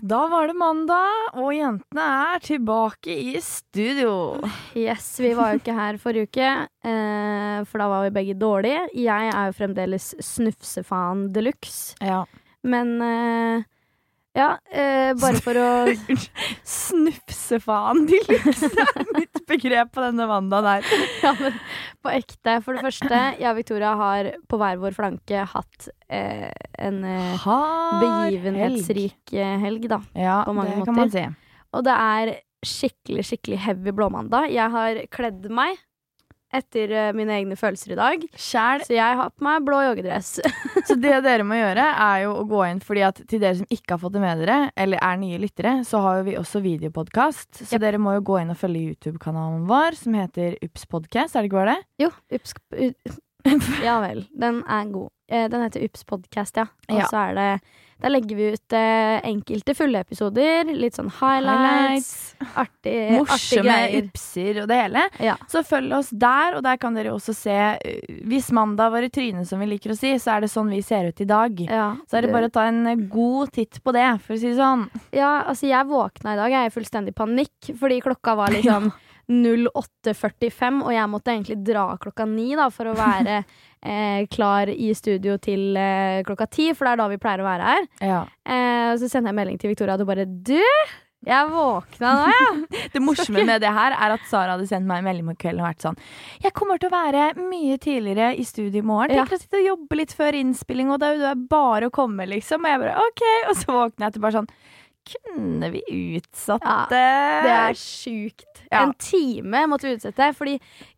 Da var det mandag, og jentene er tilbake i studio. Yes, vi var jo ikke her forrige uke, eh, for da var vi begge dårlige. Jeg er jo fremdeles snufsefan de luxe. Ja. Men eh, ja, eh, bare for å Snufsefaen faen luxe, er mitt begrep på denne mandagen her. Ja, men på ekte. For det første, jeg og Victoria har på hver vår flanke hatt eh, en eh, begivenhetsrik eh, helg, da. Ja, på mange det kan man si. Og det er skikkelig, skikkelig heavy blåmandag. Jeg har kledd meg etter eh, mine egne følelser i dag. Sjæl. Så jeg har på meg blå joggedress. Så det dere må gjøre, er jo å gå inn fordi at til dere som ikke har fått det med dere, eller er nye lyttere, så har jo vi også videopodkast. Så Yep. dere må jo gå inn og følge YouTube-kanalen vår, som heter Ups Podcast. Er det ikke bare det? Jo, ups, Ja vel. Den er god. Eh, Den heter Ups podcast, ja. Og Ja. så er det Der legger vi ut eh, enkelte fulle episoder. Litt sånn highlights. Artig, artige Morsomme ypser og det hele. Ja. Så følg oss der, og der kan dere også se Hvis mandag var i trynet, som vi liker å si, så er det sånn vi ser ut i dag. Ja, Så er det bare å ta en uh, god titt på det, for å si det sånn. Ja, altså jeg våkna i dag, jeg er i fullstendig panikk, fordi klokka var liksom 08.45, og jeg måtte egentlig dra klokka ni da, for å være eh, klar i studio til eh, klokka ti, for det er da vi pleier å være her. Ja. Eh, så sender jeg melding til Victoria, og du bare Du! Jeg våkna nå, ja! Det morsomme med det her er at Sara hadde sendt meg en melding på kvelden og vært sånn Jeg kommer til å være mye tidligere i studio i morgen. Ja. Å sitte og jobbe litt før innspilling, og da er det bare å komme, liksom. Og jeg bare OK. Og så våkner jeg til bare sånn Kunne vi utsatt Ja, det? Det er sjukt. Ja. En time måtte vi utsette. Fordi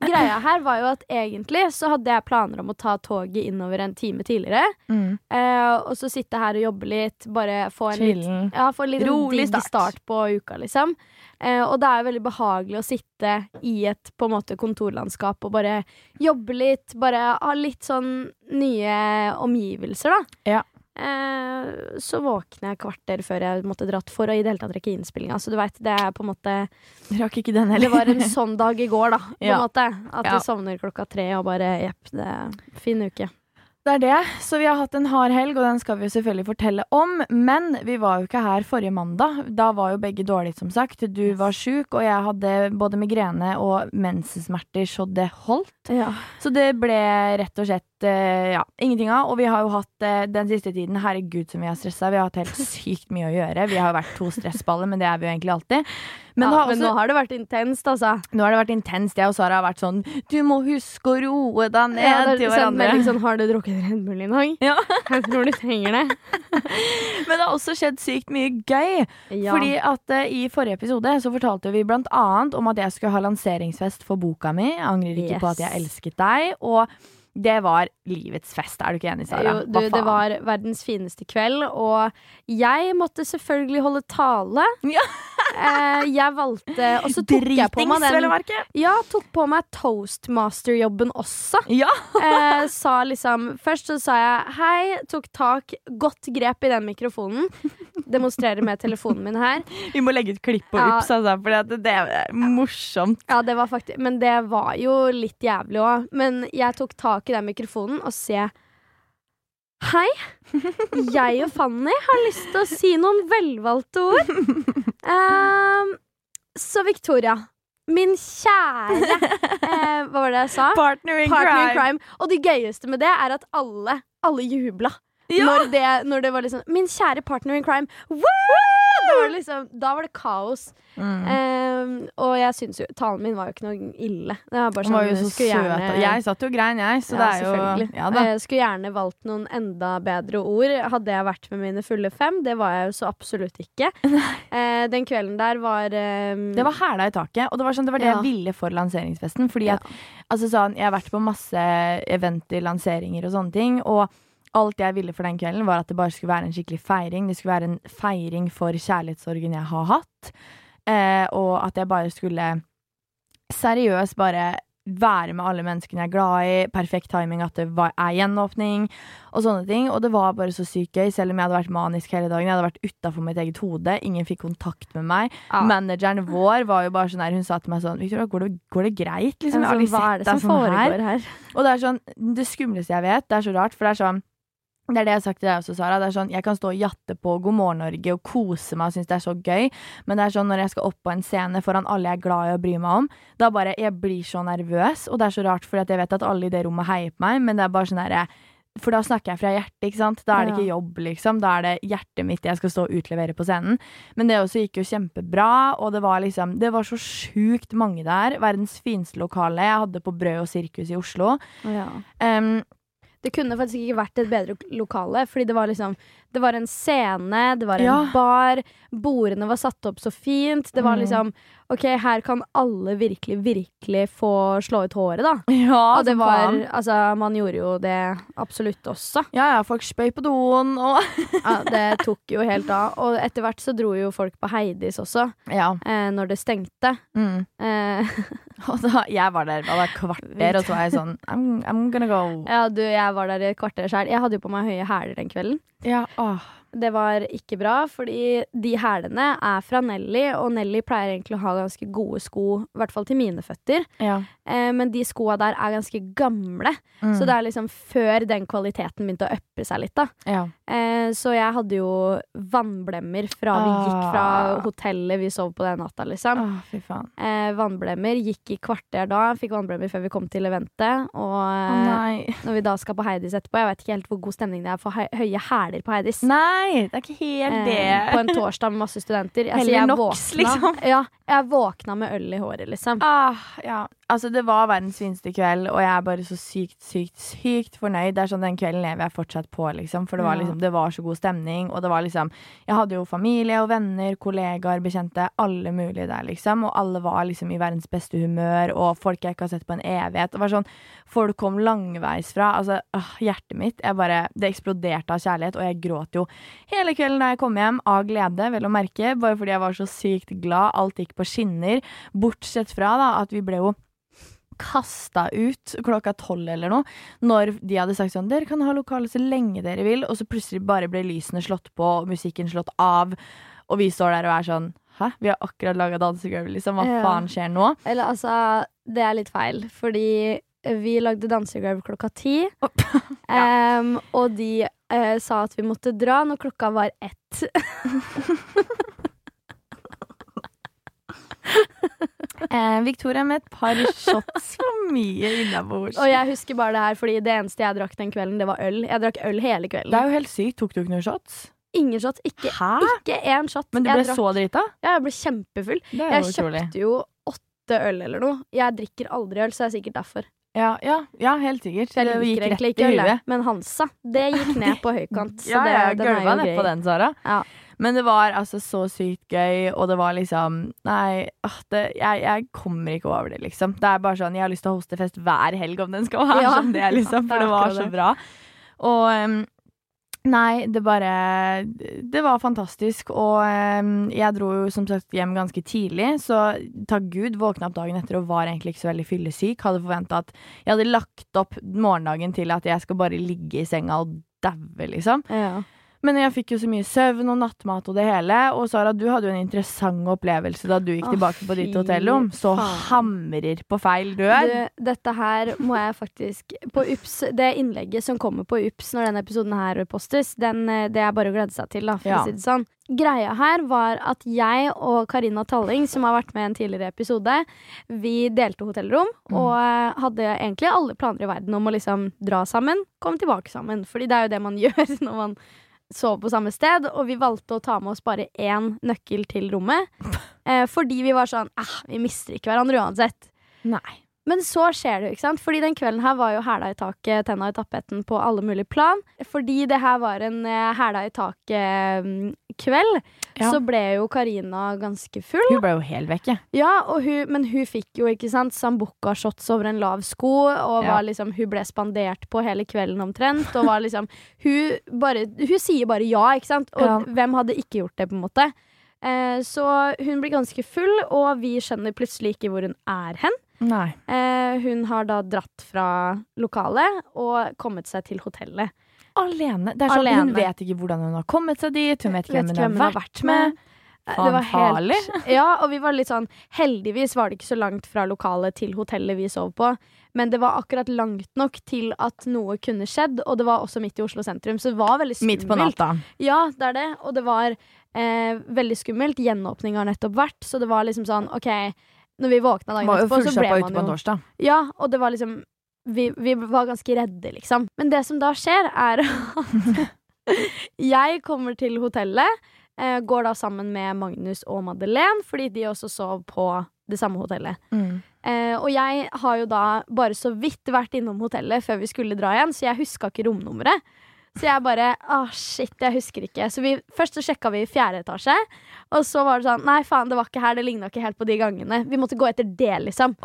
greia her var jo at egentlig så hadde jeg planer om å ta toget innover en time tidligere. mm. Eh, og så sitte her og jobbe litt, bare få en litt Ja, få en litt Rolig start. start. på uka, liksom. Eh, og det er jo veldig behagelig å sitte i et på en måte kontorlandskap og bare jobbe litt. Bare ha litt sånn nye omgivelser, da. Ja. Eh, så våkner jeg kvarter før jeg måtte dratt for å i det hele tatt rekke innspillinga. Så du veit, det er på en måte Rakk ikke den Det var en sånn dag i går, da. På Ja. måte. At Ja. du sovner klokka tre og bare jepp, det er fin uke. Det er det. Så vi har hatt en hard helg, og den skal vi selvfølgelig fortelle om. Men vi var jo ikke her forrige mandag. Da var jo begge dårlige, som sagt. Du var sjuk, og jeg hadde både migrene og mensensmerter så det holdt. Ja. Så det ble rett og slett ja, ingenting av. Og vi har jo hatt eh, den siste tiden Herregud, som vi har stressa. Vi har hatt helt sykt mye å gjøre. Vi har jo vært to stressballer, men det er vi jo egentlig alltid. Men, ja, har men nå har det vært intenst, altså. nå har det vært intenst. Jeg og Sara har vært sånn Du må huske å roe deg ned Ja, det til er sendt hverandre. sånn Har du drukket Red Bull i dag? Ja. Jeg tror du trenger det. Men det har også skjedd sykt mye gøy. Ja. Fordi at uh, i forrige episode så fortalte vi blant annet om at jeg skulle ha lanseringsfest for boka mi. Jeg angrer ikke på at jeg elsket deg. Og det var livets fest. Er du ikke enig, Sara? jo, du, det var verdens fineste kveld, og jeg måtte selvfølgelig holde tale. Ja. eh, jeg valgte Og så tok jeg på meg den. Ja, tok på meg toastmaster-jobben også. Ja. Eh, sa liksom Først så sa jeg hei, tok tak, godt grep i den mikrofonen. Demonstrerer med telefonen min her. Vi må legge ut klipp på Ja. Ups, altså, for det, det er morsomt. Ja, det var faktisk Men det var jo litt jævlig òg. Men jeg tok tak i den mikrofonen og se Hei! Jeg og Fanny har lyst til å si noen velvalgte ord. Uh, så Victoria, min kjære uh, Hva var det jeg sa? Partner in Partner in crime. crime. Og det gøyeste med det er at alle, alle jubla. Ja. Når, det, når det var liksom Min kjære partner in crime. Woo! Da var det, liksom, da var det kaos. Mm. Um, og jeg syns jo Talen min var jo ikke noe ille. Det var bare sånn var jo så søt. gjerne- Jeg satt jo grein, jeg. Så ja, det er jo ja. Jeg skulle gjerne valgt noen enda bedre ord. Hadde jeg vært med mine fulle fem. Det var jeg jo så absolutt ikke. uh, den kvelden der var um, Det var hæla i taket, og det var, sånn, det, var det Ja. jeg ville for lanseringsfesten. Fordi at, altså sånn, Jeg har vært på masse eventer, lanseringer og sånne ting. Og alt jeg ville for den kvelden, var at det bare skulle være en skikkelig feiring. Det skulle være en feiring for kjærlighetssorgen jeg har hatt. Eh, og at jeg bare skulle seriøst bare være med alle menneskene jeg er glad i. Perfekt timing at det var, er gjenåpning og sånne ting. Og det var bare så sykt gøy, selv om jeg hadde vært manisk hele dagen. Jeg hadde vært utafor mitt eget hode. Ingen fikk kontakt med meg. ja. Manageren vår var jo bare sånn her Hun sa til meg sånn Victoria, går det, går det greit? Liksom, har sånn, Hva er det som sånn her. foregår her? Og det er sånn Det skumleste jeg vet, det er så rart, for det er sånn Det er det jeg har sagt til deg også, Sara. Det er sånn, Jeg kan stå og jatte på God morgen Norge og kose meg og synes det er så gøy, men det er sånn når jeg skal opp på en scene foran alle jeg er glad i å bry meg om, da bare Jeg blir så nervøs, og det er så rart, fordi jeg vet at alle i det rommet heier på meg, men det er bare sånn herre for da snakker jeg fra hjertet, ikke sant. Da er det ikke jobb, liksom. Da er det hjertet mitt jeg skal stå og utlevere på scenen. Men det også gikk jo kjempebra, og det var liksom Det var så sjukt mange der. Verdens fineste lokale. Jeg hadde på Brød og sirkus i Oslo. Ja. Um, Det kunne faktisk ikke vært et bedre lokale, fordi det var liksom Det var en scene, det var en Ja. bar, bordene var satt opp så fint. Det var Mm. liksom OK, her kan alle virkelig, virkelig få slå ut håret, da. ja, Og det var. Altså, man gjorde jo det absolutt også. Ja, ja, folk spøy på doen og Ja, det tok jo helt av. Og etter hvert så dro jo folk på Heidis også, Ja. eh, når det stengte. Mm. Eh, Og da, jeg var der bare kvarter, og så var jeg sånn I'm, I'm gonna go. ja, du, jeg var der i et kvarter sjøl. Jeg hadde jo på meg høye hæler den kvelden. Ja, åh. Det var ikke bra, fordi de hælene er fra Nelly, og Nelly pleier egentlig å ha ganske gode sko, i hvert fall til mine føtter. Ja. Eh, men de skoa der er ganske gamle, Mm. så det er liksom før den kvaliteten begynte å uppe seg litt, da. ja. Eh, så jeg hadde jo vannblemmer fra vi gikk fra Ah. hotellet vi sov på den natta, liksom. Åh, faen. Eh, vannblemmer. Gikk i kvarter da. Fikk vannblemmer før vi kom til eventet. Og Å eh, når vi da skal på Heidis etterpå Jeg vet ikke helt hvor god stemning det er for høye hæler på Heidis. Nei, det er ikke helt Eh, det. på en torsdag med masse studenter. Altså, Heller Nox, liksom. Ja, jeg våkna med øl i håret, liksom. Ah, ja. Altså, det var verdens fineste kveld, og jeg er bare så sykt, sykt, sykt fornøyd. Det er sånn Den kvelden lever jeg fortsatt på, liksom. For det var, liksom, det var så god stemning, og det var liksom Jeg hadde jo familie og venner, kollegaer, bekjente, alle mulige der, liksom. Og alle var liksom i verdens beste humør, og folk jeg ikke har sett på en evighet. Det var sånn Folk kom langveisfra. Altså, øh, hjertet mitt jeg bare, Det eksploderte av kjærlighet, og jeg gråt jo hele kvelden da jeg kom hjem, av glede, vel å merke, bare fordi jeg var så sykt glad. Alt gikk på skinner. Bortsett fra da, at vi ble jo kasta ut klokka tolv eller noe, når de hadde sagt sånn Dere kan ha lokale så lenge dere vil, og så plutselig bare ble lysene slått på og musikken slått av, og vi står der og er sånn Hæ? Vi har akkurat laga dansegulv, liksom. Hva Ja. faen skjer nå? Eller altså, det er litt feil, fordi vi lagde dansegulv klokka ti. Em, og de uh, sa at vi måtte dra når klokka var ett. Eh, Victoria med et par shots for mye innabords. Og jeg husker bare det her, fordi det eneste jeg drakk den kvelden, det var øl. Jeg drakk øl hele kvelden. Det er jo helt sykt. Tok du ikke noen shots? Ingen shots. Ikke, Hæ? ikke én shot. Men du ble drakk- så drita? Ja, jeg ble kjempefull. Det er Jeg kjøpte jo åtte øl eller noe. Jeg drikker aldri øl, så det er sikkert derfor. Ja, ja, ja, helt sikkert. Jeg liker gikk rett egentlig i ikke øl, huet. men Hansa, det gikk ned på høykant. Så ja, det, jeg den er gulva jo nedpå grei. den, Sara. Ja. Men det var altså så sykt gøy, og det var liksom Nei, det, jeg, jeg kommer ikke over det, liksom. Det er bare sånn, Jeg har lyst til å hoste fest hver helg om den skal være Ja. som det, liksom. For det var så bra. Og Nei, det bare Det var fantastisk. Og jeg dro jo som sagt hjem ganske tidlig, så takk Gud våkna opp dagen etter og var egentlig ikke så veldig fyllesyk. Hadde forventa at jeg hadde lagt opp morgendagen til at jeg skal bare ligge i senga og daue, liksom. Ja. Men jeg fikk jo så mye søvn og nattmat og det hele. Og Sara, du hadde jo en interessant opplevelse da du gikk tilbake på ditt hotellrom. Så faen. hamrer på feil dør. Du, dette her må jeg faktisk På UPS, Det innlegget som kommer på UPS når denne episoden her postes, den, eh, det er bare å glede seg til, da, for Ja. å si det sånn. Greia her var at jeg og Karina Talling, som har vært med i en tidligere episode, vi delte hotellrom Mm. og eh, hadde egentlig alle planer i verden om å liksom dra sammen, komme tilbake sammen. Fordi det er jo det man gjør når man sover på samme sted. Og vi valgte å ta med oss bare én nøkkel til rommet. Eh, fordi vi var sånn eh, vi mister ikke hverandre uansett. Nei. Men så skjer det jo, ikke sant? Fordi den kvelden her var jo hæla i taket, tenna i tapeten på alle mulige plan. Fordi det her var en eh, hæla i taket-kveld, Ja. så ble jo Karina ganske full. Hun ble jo helt vekke. Ja, hun, men hun fikk jo ikke sant, sambuca-shots over en lav sko, og Ja. var liksom, hun ble spandert på hele kvelden omtrent. Og var liksom Hun, bare, hun sier bare ja, ikke sant? Og Ja. hvem hadde ikke gjort det, på en måte? Eh, så hun blir ganske full, og vi skjønner plutselig ikke hvor hun er hen. Nei. Eh, hun har da dratt fra lokalet og kommet seg til hotellet. Alene. Det er sånn, Alene. Hun vet ikke hvordan hun har kommet seg dit, hun vet ikke hvem hun har vært med. Det Faen, var helt- farlig. Ja, og vi var litt sånn Heldigvis var det ikke så langt fra lokalet til hotellet vi sov på. Men det var akkurat langt nok til at noe kunne skjedd, og det var også midt i Oslo sentrum, så det var veldig skummelt. Midt på natta. Ja, det er det. Og det var eh, veldig skummelt. Gjenåpning har nettopp vært, så det var liksom sånn OK. Når vi våkna dagen etterpå, så ble man jo på en. Ja, og det var liksom vi, vi var ganske redde, liksom. Men det som da skjer, er at jeg kommer til hotellet. Eh, går da sammen med Magnus og Madeleine, fordi de også sov på det samme hotellet. Mm. Eh, og jeg har jo da bare så vidt vært innom hotellet før vi skulle dra igjen, så jeg huska ikke romnummeret. Så jeg bare ah, shit, jeg husker ikke. Så vi, først så sjekka vi i fjerde etasje, og så var det sånn nei, faen, det var ikke her, det ligna ikke helt på de gangene. Vi måtte gå etter det, liksom.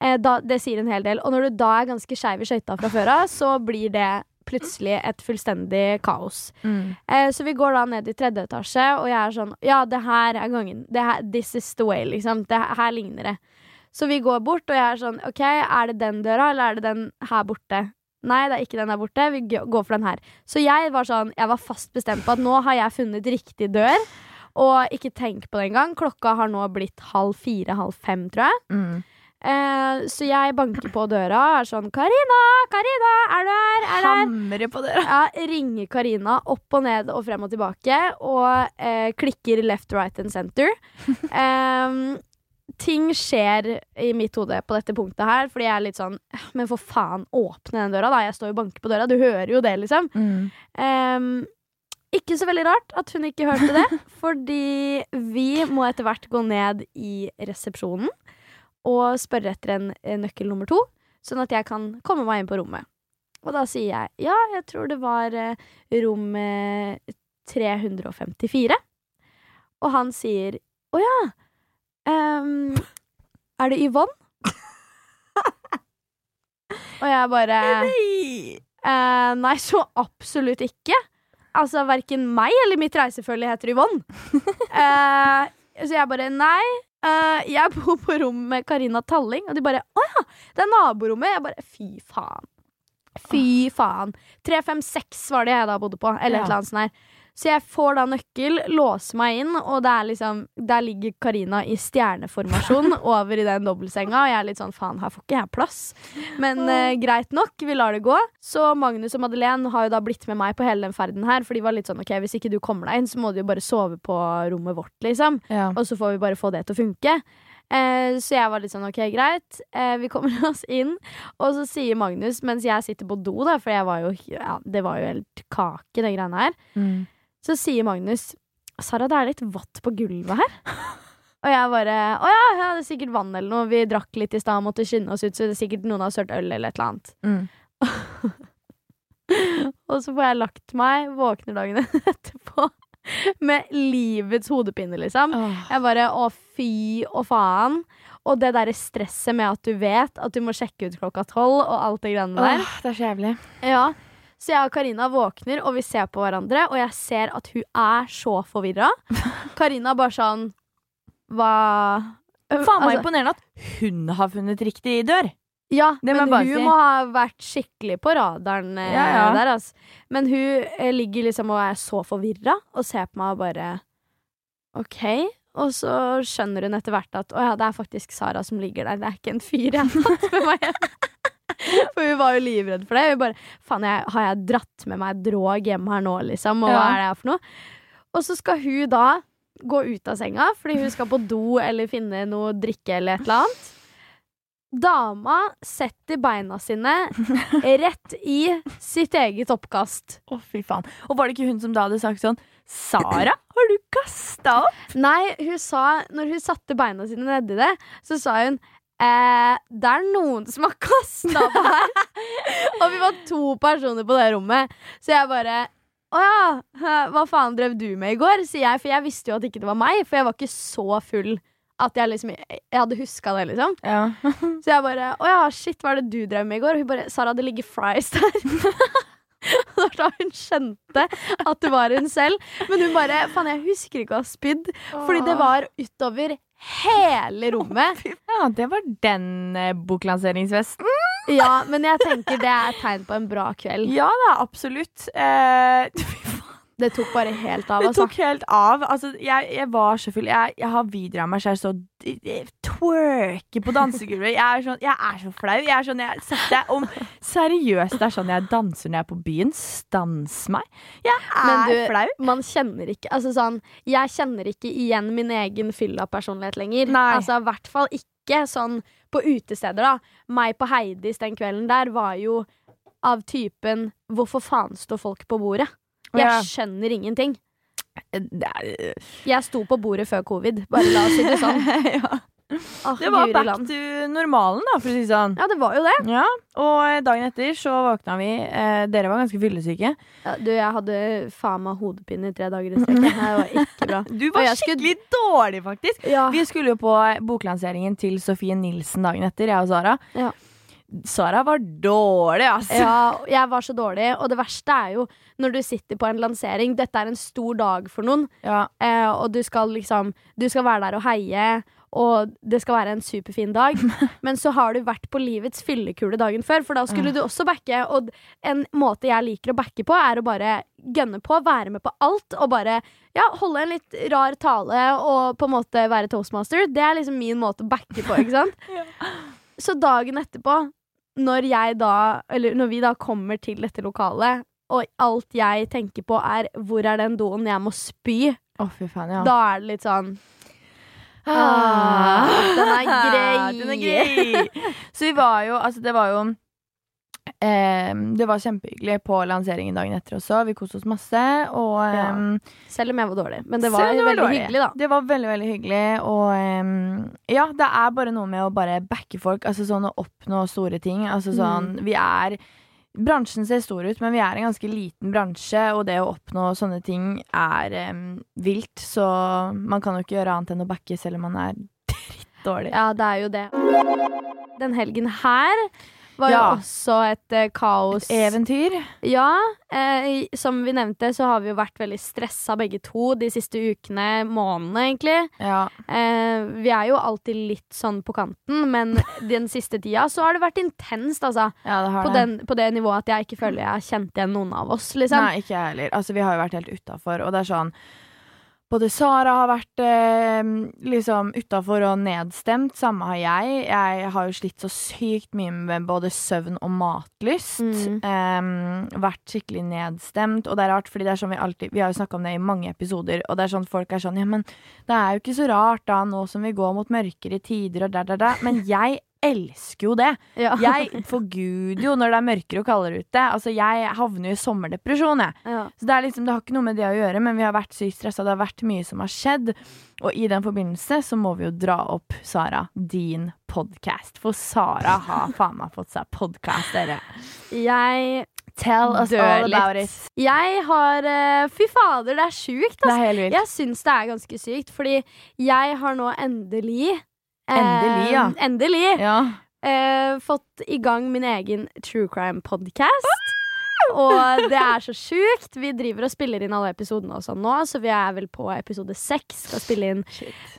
Eh, da, det sier en hel del. Og når du da er ganske skeiv i skøyta fra før av, så blir det plutselig et fullstendig kaos. Mm. Eh, så vi går da ned i tredje etasje, og jeg er sånn Ja, det her er gangen. Det her, this is the way, liksom. Det her ligner det. Så vi går bort, og jeg er sånn OK, er det den døra, eller er det den her borte? Nei, det er ikke den der borte. Vi går for den her. Så jeg var sånn Jeg var fast bestemt på at nå har jeg funnet riktig dør. Og ikke tenk på det engang. Klokka har nå blitt halv fire, halv fem, tror jeg. Mm. Eh, så jeg banker på døra og er sånn Karina, Karina, er du her? Er du her? Hamre på døra. Ja, ringer Karina opp og ned og frem og tilbake, og eh, klikker left, right and center. Em, ting skjer i mitt hode på dette punktet her, fordi jeg er litt sånn «Øh, Men for faen, åpne den døra, da. Jeg står jo og banker på døra. Du hører jo det, liksom. Mm. Um, ikke så veldig rart at hun ikke hørte det, fordi vi må etter hvert gå ned i resepsjonen og spørre etter en eh, nøkkel nummer to, sånn at jeg kan komme meg inn på rommet. Og da sier jeg ja, jeg tror det var eh, rom eh, 354. Og han sier å ja, em, er det Yvonne? og jeg bare uh, nei, så absolutt ikke. Altså, Verken meg eller mitt reisefølge heter Yvonne. uh, så jeg bare nei. Uh, jeg bor på rom med Karina Talling, og de bare å ja, det er naborommet. Jeg bare fy faen. Fy faen. 356 var det jeg da bodde på, eller et eller annet sånt her. Så jeg får da nøkkel, låser meg inn, og liksom, der ligger Karina i stjerneformasjon over i den dobbeltsenga, og jeg er litt sånn faen, her får ikke jeg plass. Men eh, greit nok, vi lar det gå. Så Magnus og Madeleine har jo da blitt med meg på hele den ferden her, for de var litt sånn ok, hvis ikke du kommer deg inn, så må du jo bare sove på rommet vårt, liksom. Ja. Og så får vi bare få det til å funke. Eh, så jeg var litt sånn ok, greit. Eh, vi kommer oss inn, og så sier Magnus, mens jeg sitter på do, da, for var jo, ja, det var jo helt kake, det greiene her. Mm. Så sier Magnus Sara, det er litt vått på gulvet her. Og jeg bare Å ja, ja, det er sikkert vann eller noe. Vi drakk litt i stad, måtte skynde oss ut, så det er sikkert noen har sølt øl eller et eller annet. Mm. Og så får jeg lagt meg, våkner dagen etterpå med livets hodepine, liksom. Oh. Jeg bare å fy og faen. Og det derre stresset med at du vet at du må sjekke ut klokka tolv, og alt det greiene der. Åh, det er så jævlig. Ja, så jeg og Karina våkner, og vi ser på hverandre, og jeg ser at hun er så forvirra. Karina bare sånn Hva Faen meg Altså, imponerende at hun har funnet riktig dør. Ja, Det men hun si. må ha vært skikkelig på radaren eh, Ja, ja. der, altså. Men hun eh, ligger liksom og er så forvirra, og ser på meg og bare OK. Og så skjønner hun etter hvert at å ja, det er faktisk Sara som ligger der, det er ikke en fyr jeg har tatt med meg hjem. For hun var jo livredd for det. Vi bare Faen, har jeg dratt med meg drog hjem her nå, liksom? Og hva er det her for noe? Og så skal hun da gå ut av senga fordi hun skal på do eller finne noe drikke eller et eller annet. Dama setter beina sine rett i sitt eget oppkast. Å, fy faen. Og var det ikke hun som da hadde sagt sånn Sara, har du kasta opp? Nei, hun sa, når hun satte beina sine nedi det, så sa hun eh, det er noen som har kasta på her. og vi var to personer på det rommet. Så jeg bare Å ja, hva faen drev du med i går? sier jeg, for jeg visste jo at ikke det var meg, for jeg var ikke så full at jeg liksom Jeg hadde huska det, liksom. Ja. Så jeg bare Å ja, shit, hva er det du drev med i går? Og hun bare Sara, det ligger fries der. Og da hun skjønte at det var hun selv. Men hun bare Faen, jeg husker ikke å ha spydd. Fordi det var utover hele rommet. ja, det var den eh, boklanseringsfesten. Ja, men jeg tenker det er et tegn på en bra kveld. Ja da, absolutt. Eh. Det tok bare helt av, Det altså. tok helt av. Altså, jeg, jeg var så full. Jeg, jeg har videoer av meg selv så d- d- twerke på dansegulvet. Jeg, sånn, jeg er så flau. Jeg er sånn, jeg setter om Seriøst, det er sånn jeg danser når jeg er på byen. Stans meg. Jeg er du- flau. Man kjenner ikke Altså sånn Jeg kjenner ikke igjen min egen fylla personlighet lenger. Nei. Altså i hvert fall ikke sånn på utesteder, da. Meg på Heidis den kvelden der var jo av typen Hvorfor faen står folk på bordet? Jeg skjønner ingenting. Er- Jeg sto på bordet før covid. Bare la oss si det sånn. ja. Åh, Det var back land. to normalen, da, for å si det sånn. Ja, det var jo det. Ja, og dagen etter så våkna vi. Eh, dere var ganske fyllesyke. Ja, du, jeg hadde faen meg hodepine i tre dager i strekk. Det var ikke bra. Du var skikkelig skulle- dårlig, faktisk. Ja. Vi skulle jo på boklanseringen til Sofie Nilsen dagen etter, jeg og Sara. Ja. Sara var dårlig, altså. Ja, jeg var så dårlig. Og det verste er jo når du sitter på en lansering. Dette er en stor dag for noen, Ja. eh, og du skal liksom Du skal være der og heie, og det skal være en superfin dag. Men så har du vært på livets fyllekule dagen før, for da skulle du også backe. Og en måte jeg liker å backe på, er å bare gønne på, være med på alt, og bare ja, holde en litt rar tale og på en måte være toastmaster. Det er liksom min måte å backe på, ikke sant? Så dagen etterpå, når jeg da Eller når vi da kommer til dette lokalet, og alt jeg tenker på er 'hvor er den doen jeg må spy', oh, fy faen, ja. da er det litt sånn Ah, den er grei. Den er grei. Så vi var jo Altså, det var jo eh, Det var kjempehyggelig på lanseringen dagen etter også. Vi koste oss masse. Og Ja. Selv om jeg var dårlig. Men det var det var veldig dårlig. hyggelig, da. Det var veldig, veldig hyggelig. Og em, ja, det er bare noe med å bare backe folk. Altså sånn å oppnå store ting. Altså sånn Mm. Vi er Bransjen ser stor ut, men vi er en ganske liten bransje, og det å oppnå sånne ting er vilt. Så man kan jo ikke gjøre annet enn å backe selv om man er drittdårlig. Ja, det er jo det. Den helgen her var Ja. jo også et eh, kaos. Eventyr. Ja, eh, som vi nevnte, så har vi jo vært veldig stressa begge to de siste ukene, månedene egentlig. Ja. Eh, vi er jo alltid litt sånn på kanten, men den siste tida så har det vært intenst, altså. ja, det har På, det. den, på det nivået at jeg ikke føler jeg har kjent igjen noen av oss, liksom. Nei, ikke jeg heller. Altså, vi har jo vært helt utafor, og det er sånn både Sara har vært eh, liksom utafor og nedstemt. Samme har jeg. Jeg har jo slitt så sykt mye med både søvn og matlyst. Mm. Eh, vært skikkelig nedstemt. Og det er rart, fordi det er sånn vi alltid Vi har jo snakka om det i mange episoder, og det er sånn folk er sånn Ja, men det er jo ikke så rart da, nå som vi går mot mørkere tider og der, der, der. Men jeg elsker jo det. Ja. Jeg forguder jo når det er mørkere og kaldere ute. Altså, jeg havner jo i sommerdepresjon, jeg. Ja. Så det, er liksom, det har ikke noe med det å gjøre, men vi har vært sykt stressa. Det har vært mye som har skjedd. Og i den forbindelse så må vi jo dra opp, Sara, din podkast. For Sara har faen meg fått seg podkast, dere. Jeg Tell us Dør all about litt. it. Jeg har eh, Fy fader, det er sjukt, Det altså. er helt vilt. Jeg syns det er ganske sykt, fordi jeg har nå endelig Endelig, ja. Endelig Ja. eh, fått i gang min egen true crime-podkast. Og det er så sjukt. Vi driver og spiller inn alle episodene og sånn nå, så vi er vel på episode seks. Skal spille inn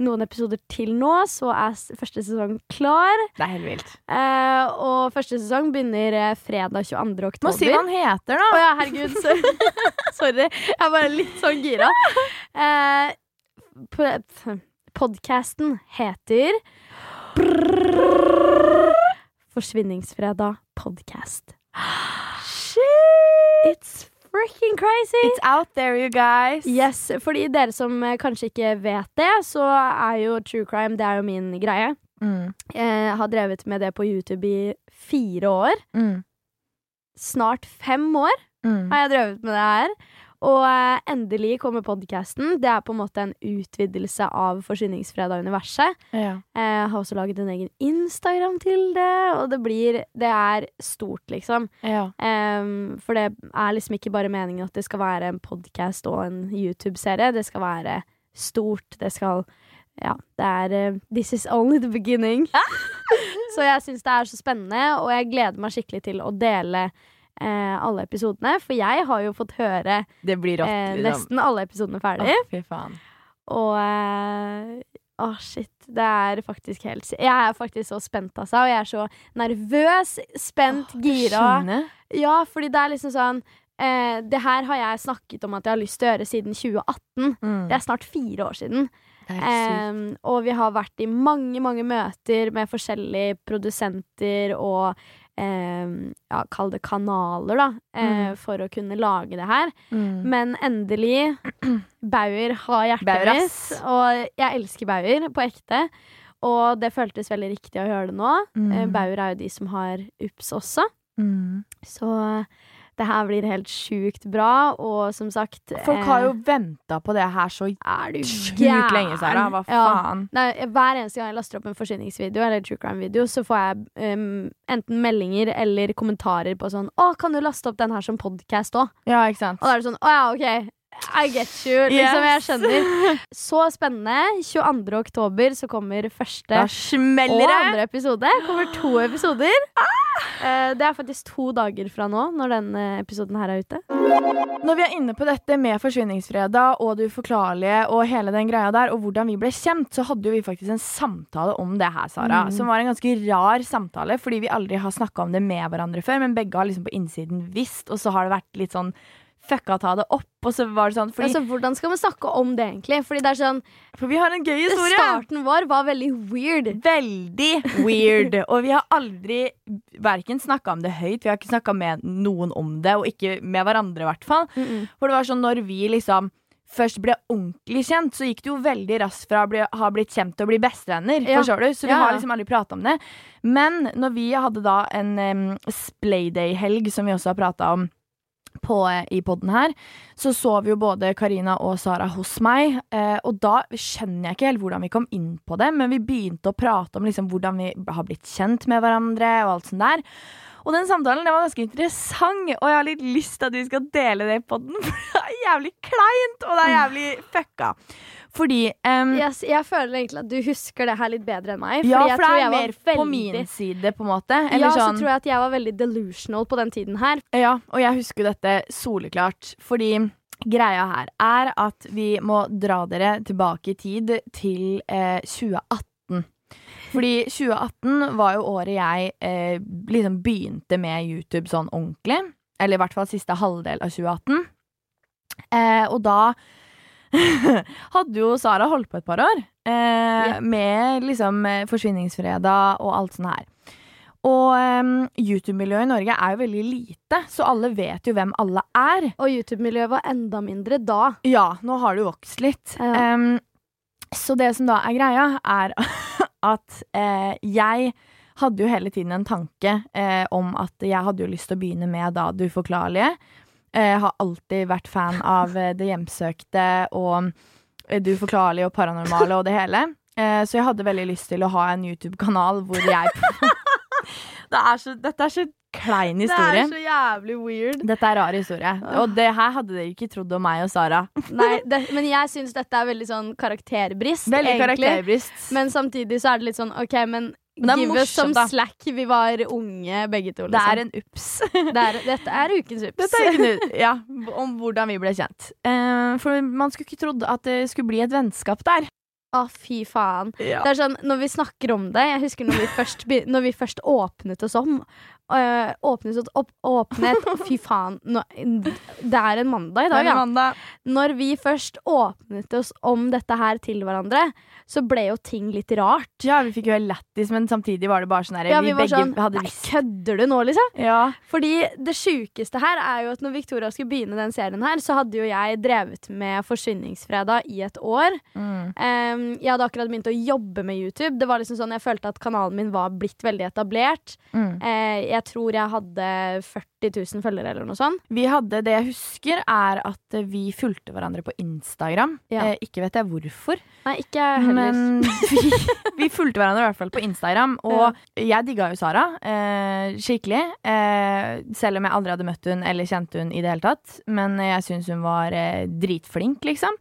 noen episoder til nå, så er første sesong klar. Det er helt vilt. Eh, og første sesong begynner eh, fredag 22. oktober. Må si hva han heter, Å da. ja, herregud. Sorry. sorry. Jeg er bare litt sånn gira. Eh, Podkasten heter Forsvinningsfredag podcast. It's freaking crazy! It's out there, you guys. Yes, fordi dere som eh, kanskje ikke vet det, så er jo true crime det er jo min greie. Mm. Jeg har drevet med det på YouTube i fire år. Mm. Snart fem år Mm. har jeg drevet med det her. Og eh, endelig kommer podkasten. Det er på en måte en utvidelse av Forsyningsfredag-universet. Ja. Jeg har også laget en egen Instagram til det, og det blir Det er stort, liksom. ja. Um, for det er liksom ikke bare meningen at det skal være en podkast og en YouTube-serie. Det skal være stort. Det skal Ja, det er uh, This is only the beginning. så jeg syns det er så spennende, og jeg gleder meg skikkelig til å dele eh, alle episodene. For jeg har jo fått høre Det blir rått. eh, liksom. nesten alle episodene ferdig. Å, fy faen. Og eh, oh, shit. Det er faktisk helt Jeg er faktisk så spent, altså. Og jeg er så nervøs, spent, gira. Skjønner. Ja, fordi det er liksom sånn eh, det her har jeg snakket om at jeg har lyst til å gjøre siden 2018. Mm. Det er snart fire år siden. Em, og vi har vært i mange, mange møter med forskjellige produsenter og ja, kall det kanaler, da, eh, Mm. for å kunne lage det her. Mm. Men endelig Bauer har hjertet mitt, og jeg elsker Bauer på ekte. Og det føltes veldig riktig å gjøre det nå. Mm. Eh, Bauer er jo de som har UPS også. Mm. Så det her blir helt sjukt bra, og som sagt Folk har jo eh, venta på det her så sjukt lenge, Sara. Hva Ja. faen? Nei, hver eneste gang jeg laster opp en forsyningsvideo eller true crime-video, så får jeg um, enten meldinger eller kommentarer på sånn 'Å, kan du laste opp den her som podkast òg?' Ja, ikke sant? Og da er det sånn 'Å ja, OK'. I get you. Liksom, Yes. jeg skjønner. Så spennende. 22. oktober så kommer første og andre episode. Kommer to episoder. Ah! det er faktisk to dager fra nå, når denne episoden her er ute. Når vi er inne på dette med Forsvinningsfredag og det uforklarlige og hele den greia der, og hvordan vi ble kjent, så hadde jo vi faktisk en samtale om det her, Sara. Mm. Som var en ganske rar samtale, fordi vi aldri har snakka om det med hverandre før, men begge har liksom på innsiden visst, og så har det vært litt sånn fucka ta det opp, og så var det sånn fordi, Altså, hvordan skal man snakke om det, egentlig? Fordi det er sånn For vi har en gøy historie! Starten vår var veldig weird. Veldig weird. Og vi har aldri verken snakka om det høyt, vi har ikke snakka med noen om det, og ikke med hverandre, i hvert fall. For det var sånn når vi liksom først ble ordentlig kjent, så gikk det jo veldig raskt fra å bli, ha blitt kjent til å bli bestevenner. Ja. Forstår du? Så vi Ja. har liksom aldri prata om det. Men når vi hadde da en um, Splayday-helg, som vi også har prata om på, i podden her, så vi jo både Karina og Sara hos meg. Eh, og da skjønner jeg ikke helt hvordan vi kom inn på det, men vi begynte å prate om liksom hvordan vi har blitt kjent med hverandre og alt sånt der. Og den samtalen den var ganske interessant, og jeg har litt lyst til at vi skal dele det i podden, for det er jævlig kleint, og det er jævlig fucka. Fordi um, Yes, jeg føler egentlig at du husker det her litt bedre enn meg. Ja, for tror det er mer mer på min side, på en måte. Eller ja, så sånn tror jeg at jeg var veldig delusional på den tiden her. Ja, og jeg husker dette soleklart, fordi greia her er at vi må dra dere tilbake i tid til eh, 2018. Fordi 2018 var jo året jeg eh, liksom begynte med YouTube sånn ordentlig. Eller i hvert fall siste halvdel av 2018. Eh, og da hadde jo Sara holdt på et par år. Eh, Med liksom eh, Forsvinningsfredag og alt sånt her. Og um, YouTube-miljøet i Norge er jo veldig lite, så alle vet jo hvem alle er. Og YouTube-miljøet var enda mindre da. Ja, nå har det vokst litt. Ja. Um, så det som da er greia, er at eh, jeg hadde jo hele tiden en tanke eh, om at jeg hadde jo lyst til å begynne med da det uforklarlige. Jeg har alltid vært fan av eh, det hjemsøkte og eh, det uforklarlige og paranormale og det hele. Eh, så jeg hadde veldig lyst til å ha en YouTube-kanal hvor jeg det er så, Dette er så klein historie. så jævlig weird. Dette er rar historie. Og det her hadde dere ikke trodd om meg og Sara. Nei, det, men jeg syns dette er veldig sånn karakterbrist, Veldig egentlig. karakterbrist. Men samtidig så er det litt sånn OK, men det er give us some da. slack. Vi var unge begge to. Det Liksom. er en ups. Det er, dette er ukens ups. Dette er nytt. Ja, om hvordan vi ble kjent. Uh, for man skulle ikke trodd at det skulle bli et vennskap der. Å, fy faen. Ja. Det er sånn, Når vi snakker om det Jeg husker når vi først, når vi først åpnet oss om øh, Åpnet oss opp Åpnet Fy faen. Nå, det er en mandag i dag, ja. Når vi først åpnet oss om dette her til hverandre, så ble jo ting litt rart. Ja, vi fikk jo lættis, men samtidig var det bare sånn her Ja, Vi, vi begge sånn hadde Nei, kødder du nå, liksom? Ja. Fordi det sjukeste her er jo at når Victoria skulle begynne den serien her, så hadde jo jeg drevet med Forsvinningsfredag i et år. Mm. Um, jeg hadde akkurat begynt å jobbe med YouTube. Det var liksom sånn Jeg følte at kanalen min var blitt veldig etablert. Mm. Uh, jeg tror jeg hadde 40 000 følgere eller noe sånt. Vi hadde, Det jeg husker, er at vi fulgte hverandre på Instagram. Ja. Eh, ikke vet jeg hvorfor, Nei, ikke heller. men vi, vi fulgte hverandre i hvert fall på Instagram. Og jeg digga jo Sara eh, skikkelig. Eh, selv om jeg aldri hadde møtt hun eller kjent hun i det hele tatt. Men jeg syns hun var eh, dritflink, liksom.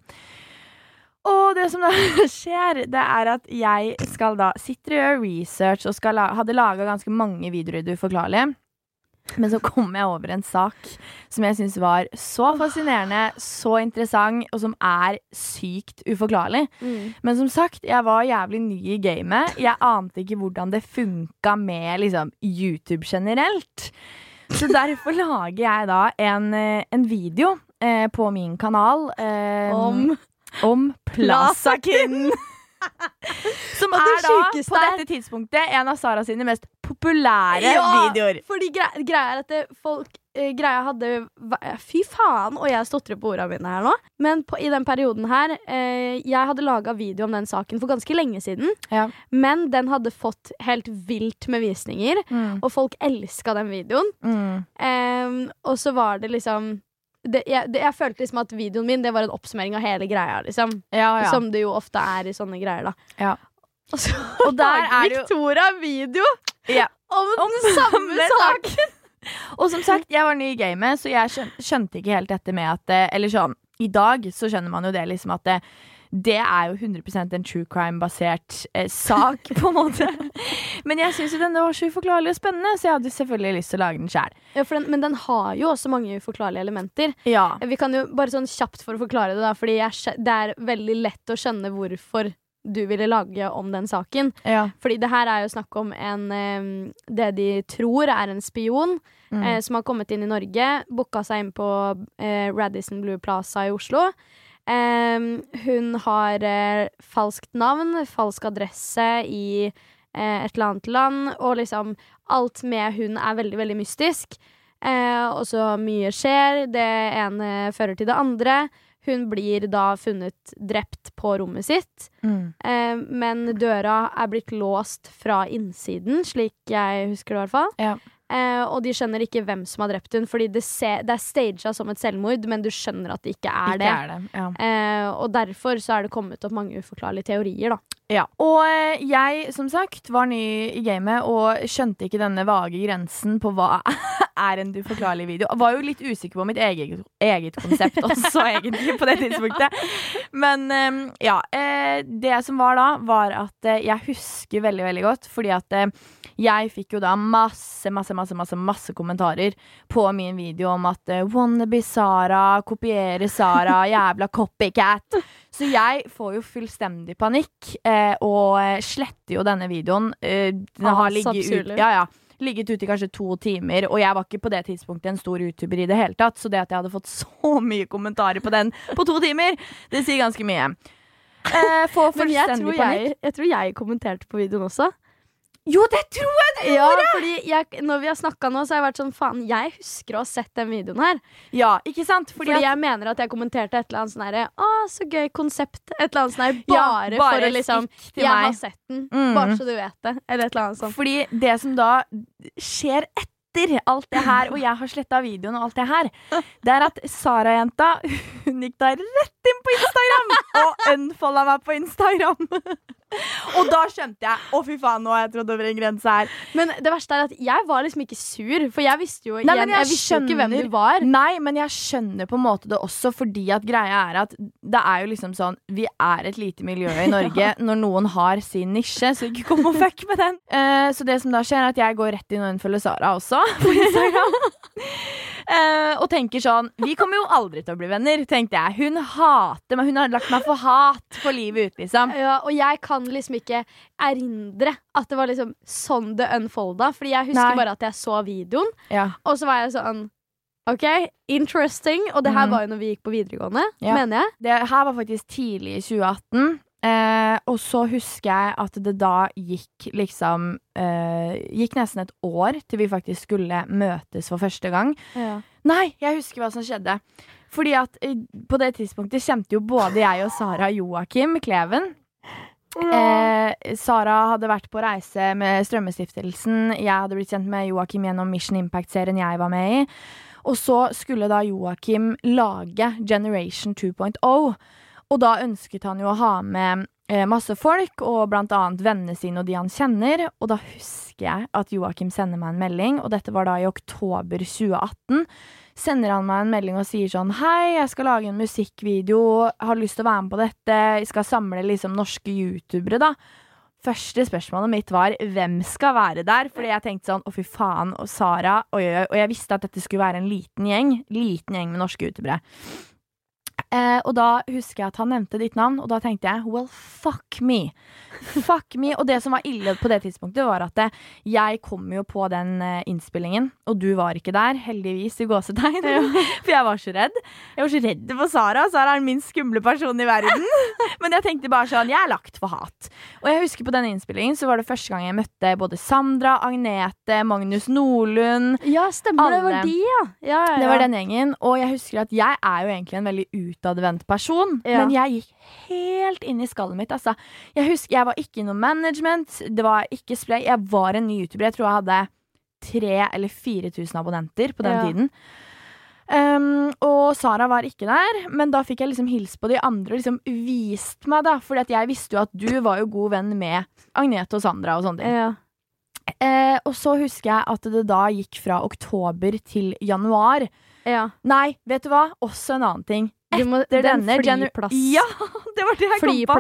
Og det som da skjer, det er at jeg skal da sitter og gjør research og skal la, hadde laga ganske mange videoer i Det uforklarlige. Men så kom jeg over en sak som jeg syns var så fascinerende, så interessant, og som er sykt uforklarlig. Mm. Men som sagt, jeg var jævlig ny i gamet. Jeg ante ikke hvordan det funka med liksom, YouTube generelt. Så derfor lager jeg da en, eh, en video eh, på min kanal eh, Om om Plazakin. Som er da på dette tidspunktet en av Sara sine mest populære Ja, videoer. Fordi gre greia er at folk eh, Greia hadde Fy faen, og jeg stotrer på ordene mine her nå. Men på, i den perioden her eh, Jeg hadde laga video om den saken for ganske lenge siden. Ja. Men den hadde fått helt vilt med visninger, Mm. og folk elska den videoen. Mm. Eh, og så var det liksom det, jeg, det, jeg følte liksom at videoen min Det var en oppsummering av hele greia, liksom. Ja, ja. Som det jo ofte er i sånne greier, da. Ja. Og så Og der er Victoria jo video Ja. om, Om den samme saken! Og som sagt, jeg var ny i gamet, så jeg skjønte ikke helt dette med at eh, Eller sånn, i dag så skjønner man jo det liksom at det, det er jo 100 en true crime-basert eh, sak, på en måte. Men jeg syns jo denne var så uforklarlig og spennende, så jeg hadde selvfølgelig lyst til å lage den sjæl. Ja, men den har jo også mange uforklarlige elementer. Ja. Vi kan jo bare sånn kjapt for å forklare det, da, fordi jeg, det er veldig lett å skjønne hvorfor du ville lage om den saken. ja. Fordi det her er jo snakk om en Det de tror er en spion Mm. eh, som har kommet inn i Norge. Booka seg inn på eh, Radisson Blue Plaza i Oslo. Eh, hun har uh, falskt navn, falsk adresse i uh, et eller annet land, og liksom alt med hun er veldig, veldig mystisk. Uh, og så mye skjer. Det ene fører til det andre. Hun blir da funnet drept på rommet sitt. Mm. Men døra er blitt låst fra innsiden, slik jeg husker det i hvert fall. Ja. Eh, og de skjønner ikke hvem som har drept hun fordi det, det er staged som et selvmord, men du skjønner at det ikke er Ikke det. er det. Ja. Eh, og derfor så er det kommet opp mange uforklarlige teorier, da. Ja. Og eh, jeg, som sagt, var ny i gamet og skjønte ikke denne vage grensen på hva er en uforklarlig video. Jeg var jo litt usikker på mitt eget, eget konsept også, egentlig, på det tidspunktet. Men eh, ja. eh, Det som var da, var at jeg husker veldig, veldig godt, fordi at jeg fikk jo da masse, masse, masse, masse, masse kommentarer på min video om at wannabe Sara, kopiere Sara, jævla copycat. Så jeg får jo fullstendig panikk, eh, og eh, sletter jo denne videoen. Eh, den Ah, har ligget ut, ja, ja, ligget ute i kanskje to timer, og jeg var ikke på det tidspunktet en stor YouTuber i det hele tatt, så det at jeg hadde fått så mye kommentarer på den på to timer, det sier ganske mye. Eh, får jeg fullstendig panikk. jeg, jeg tror jeg kommenterte på videoen også. Jo, det tror jeg du Ja, gjorde! fordi jeg, Når vi har snakka nå, så har jeg vært sånn faen, jeg husker å ha sett den videoen her. Ja, ikke sant? Fordi, Fordi, at, jeg mener at jeg kommenterte et eller annet sånn herre Å, så gøy konsept. Et eller annet sånn her. Ja, Bare, bare for å liksom Jeg meg. har sett den, Mm. bare så du vet det. Eller et eller annet sånt. Fordi det som da skjer etter alt det her, og jeg har sletta videoen og alt det her, det er at Sara-jenta hun gikk da rett inn på Instagram og unfolda meg på Instagram. Og da skjønte jeg å fy faen, nå har jeg trådt over en grense her. Men det verste er at jeg var liksom ikke sur, for jeg visste jo, Nei, igjen, jeg jeg visste jo ikke hvem du var. Nei, men jeg skjønner på en måte det også, fordi at greia er at det er jo liksom sånn Vi er et lite miljø i Norge når noen har sin nisje, så ikke kom og fuck med den. Uh, så det som da skjer, er at jeg går rett inn og unnfølger Sara også på Instagram. Eh, og tenker sånn Vi kommer jo aldri til å bli venner, tenkte jeg. Hun hater meg. Hun har lagt meg for hat for livet ut, liksom. Ja, og jeg kan liksom ikke erindre at det var liksom sånn det unfolda. Fordi jeg husker Nei. bare at jeg så videoen, Ja. og så var jeg sånn OK, interesting. Og det her mm. var jo når vi gikk på videregående, Ja. mener jeg. Det her var faktisk tidlig i 2018. Eh, og så husker jeg at det da gikk liksom eh, Gikk nesten et år til vi faktisk skulle møtes for første gang. Nei, jeg husker hva som skjedde. Fordi at eh, på det tidspunktet kjente jo både jeg og Sara Joakim Kleven. Eh, Sara hadde vært på reise med Strømmestiftelsen. Jeg hadde blitt kjent med Joakim gjennom Mission Impact-serien jeg var med i. Og så skulle da Joakim lage Generation 2.0. Og da ønsket han jo å ha med eh, masse folk, og blant annet vennene sine og de han kjenner. Og da husker jeg at Joakim sender meg en melding, og dette var da i oktober 2018. Sender han meg en melding og sier sånn Hei, jeg skal lage en musikkvideo, har lyst til å være med på dette, jeg skal samle liksom norske youtubere, da. Første spørsmålet mitt var hvem skal være der? Fordi jeg tenkte sånn å fy faen, og Sara oi, oi. Og jeg visste at dette skulle være en liten gjeng. Liten gjeng med norske youtubere. Eh, og da husker jeg at han nevnte ditt navn, og da tenkte jeg well, fuck me. Fuck me. Og det som var ille på det tidspunktet, var at det, jeg kom jo på den eh, innspillingen, og du var ikke der, heldigvis, i gåsetegn. For jeg var så redd. Jeg var så redd for Sara. Sara er den minst skumle personen i verden. Men jeg tenkte bare sånn, jeg er lagt for hat. Og jeg husker på denne innspillingen så var det første gang jeg møtte både Sandra, Agnete, Magnus Nordlund. Ja, stemmer. Det var de, ja. ja, ja, ja. Det var den gjengen. Og jeg husker at jeg er jo egentlig en veldig utadvendt person, Ja. men jeg gikk helt inn i skallet mitt. Altså. Jeg husker jeg var ikke i noe management, det var ikke splay. Jeg var en ny youtuber. Jeg tror jeg hadde 3000 eller 4000 abonnenter på den Ja. tiden. Um, og Sara var ikke der, men da fikk jeg liksom hilse på de andre og liksom vist meg, da. At jeg visste jo at du var jo god venn med Agnete og Sandra og sånne ting. Ja. Uh, og så husker jeg at det da gikk fra oktober til januar. ja. Nei, vet du hva? Også en annen ting. Etter den denne flyplass... Ja, det var det jeg kom på.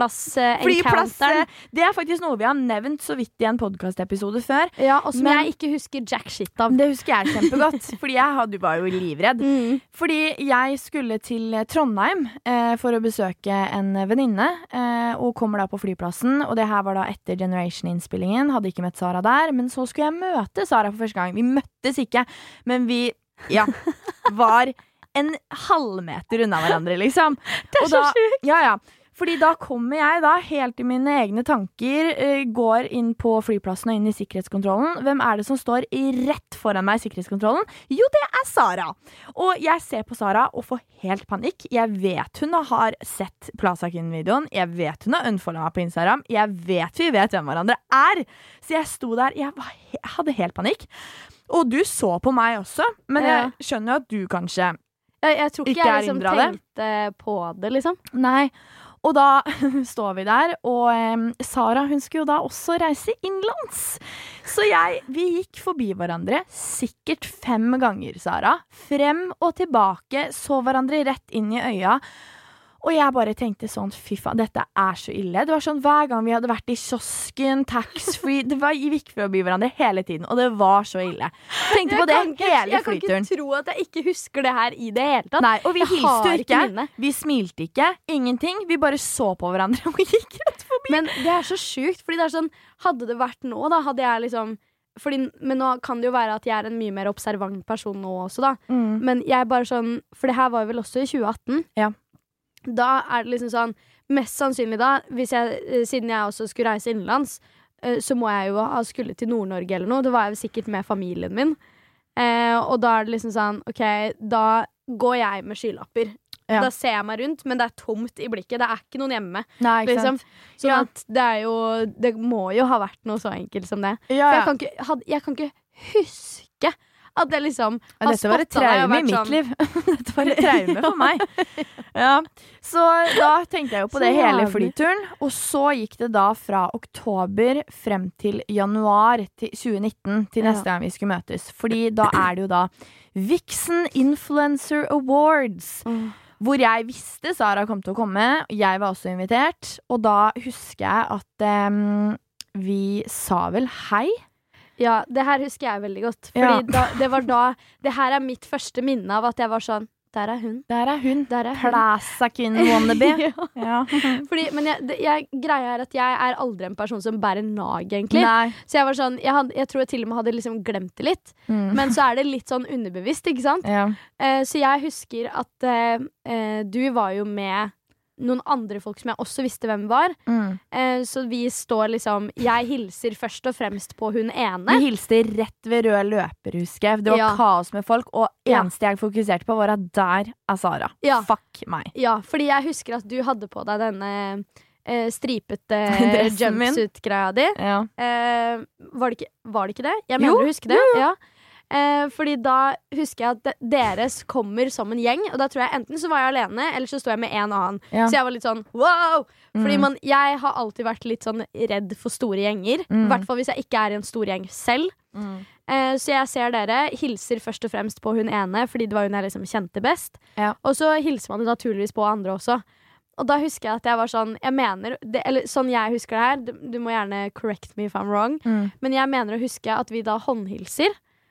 Flyplass, eh, det er faktisk noe vi har nevnt så vidt i en podkastepisode før. ja, og som Men- jeg ikke husker jack shit av. Det husker jeg kjempegodt, fordi jeg hadde, var jo livredd. Mm. Fordi jeg skulle til Trondheim eh, for å besøke en venninne, eh, og kommer da på flyplassen. Og det her var da etter Generation-innspillingen. Hadde ikke møtt Sara der. Men så skulle jeg møte Sara for første gang. Vi møttes ikke, men vi ja, var en halvmeter unna hverandre, liksom. Det er så sjukt! Ja, ja. Fordi da kommer jeg da helt i mine egne tanker, eh, går inn på flyplassen og inn i sikkerhetskontrollen. Hvem er det som står rett foran meg i sikkerhetskontrollen? Jo, det er Sara! Og jeg ser på Sara og får helt panikk. Jeg vet hun har sett Plaza Kinn-videoen. Jeg vet hun har unfolda meg på Instagram. Jeg vet vi vet hvem hverandre er. Så jeg sto der. Jeg, var, jeg hadde helt panikk. Og du så på meg også, men jeg skjønner jo at du kanskje Jeg, jeg tror ikke, Ikke jeg liksom det? tenkte på det, liksom. Nei. Og da står vi der, og um, Sara hun skulle jo da også reise innenlands. Så jeg, vi gikk forbi hverandre sikkert fem ganger, Sara. Frem og tilbake, så hverandre rett inn i øya. Og jeg bare tenkte sånn, fy faen, dette er så ille. Det var sånn hver gang vi hadde vært i kiosken, taxfree Det var, Vi gikk forbi hverandre hele tiden, og det var så ille. Tenkte på det ikke, hele jeg kan ikke tro at jeg ikke husker det her i det hele tatt. Nei, og vi hilste jo ikke ikke. Vi smilte ikke. Ingenting. Vi bare så på hverandre og gikk rett forbi. Men det er så sjukt, fordi det er sånn Hadde det vært nå, da hadde jeg liksom fordi, Men nå kan det jo være at jeg er en mye mer observant person nå også, da. Mm. Men jeg bare sånn For det her var jo vel også i 2018. Ja. Da er det liksom sånn Mest sannsynlig da, jeg, eh, siden jeg også skulle reise innenlands, eh, så må jeg jo ha skulle til Nord-Norge eller noe. Da var jeg jo sikkert med familien min. Eh, og da er det liksom sånn OK, da går jeg med skylapper. Ja. Da ser jeg meg rundt, men det er tomt i blikket. Det er ikke noen hjemme. Nei, ikke Liksom. Sånn Ja. at det er jo Det må jo ha vært noe så enkelt som det. Ja, For jeg, kan ikke, had, jeg kan ikke huske at jeg liksom Ja, Dette var et traume i mitt sånn- liv. Dette var et traume for meg. Ja. Så da tenkte jeg jo på Så det hele flyturen. Og så gikk det da fra oktober frem til januar til 2019, til Ja. neste gang vi skulle møtes. Fordi da er det jo da Vixen Influencer Awards. Mm. Hvor jeg visste Sara kom til å komme. Jeg var også invitert. Og da husker jeg at um, vi sa vel hei. Ja, det her husker jeg veldig godt. Fordi Ja. da, det var da Det her er mitt første minne av at jeg var sånn Der er hun. Der er hun. Der er hun. Plazakin wannabe. ja. ja. Fordi, men jeg, jeg, greia er at jeg er aldri en person som bærer nag, egentlig. Nei. Så jeg var sånn jeg, had, jeg tror jeg til og med hadde liksom glemt det litt. Mm. Men så er det litt sånn underbevisst, ikke sant? ja. Eh, så jeg husker at eh, eh, du var jo med noen andre folk som jeg også visste hvem var. Mm. Eh, så vi står liksom Jeg hilser først og fremst på hun ene. Vi hilste rett ved rød løper, husker jeg. Det var Ja. kaos med folk, og Ja. eneste jeg fokuserte på, var at der er Sara. Ja. Fuck meg. Ja, fordi jeg husker at du hadde på deg denne eh, stripete jumpsuit-greia di. Ja. Eh, var, det ikke, var det ikke det? Jeg Jo, mener å huske det. Ja. Eh, fordi da husker jeg at deres kommer som en gjeng, og da tror jeg enten så var jeg alene, eller så sto jeg med en annen. Ja. Så jeg var litt sånn wow! Fordi Mm. man, jeg har alltid vært litt sånn redd for store gjenger. I Mm. hvert fall hvis jeg ikke er i en stor gjeng selv. Mm. Eh, så jeg ser dere, hilser først og fremst på hun ene, fordi det var hun jeg liksom kjente best. Ja. Og så hilser man jo naturligvis på andre også. Og da husker jeg at jeg var sånn Jeg mener, det, eller sånn jeg husker det her, du, du må gjerne correct me if I'm wrong, Mm. men jeg mener å huske at vi da håndhilser,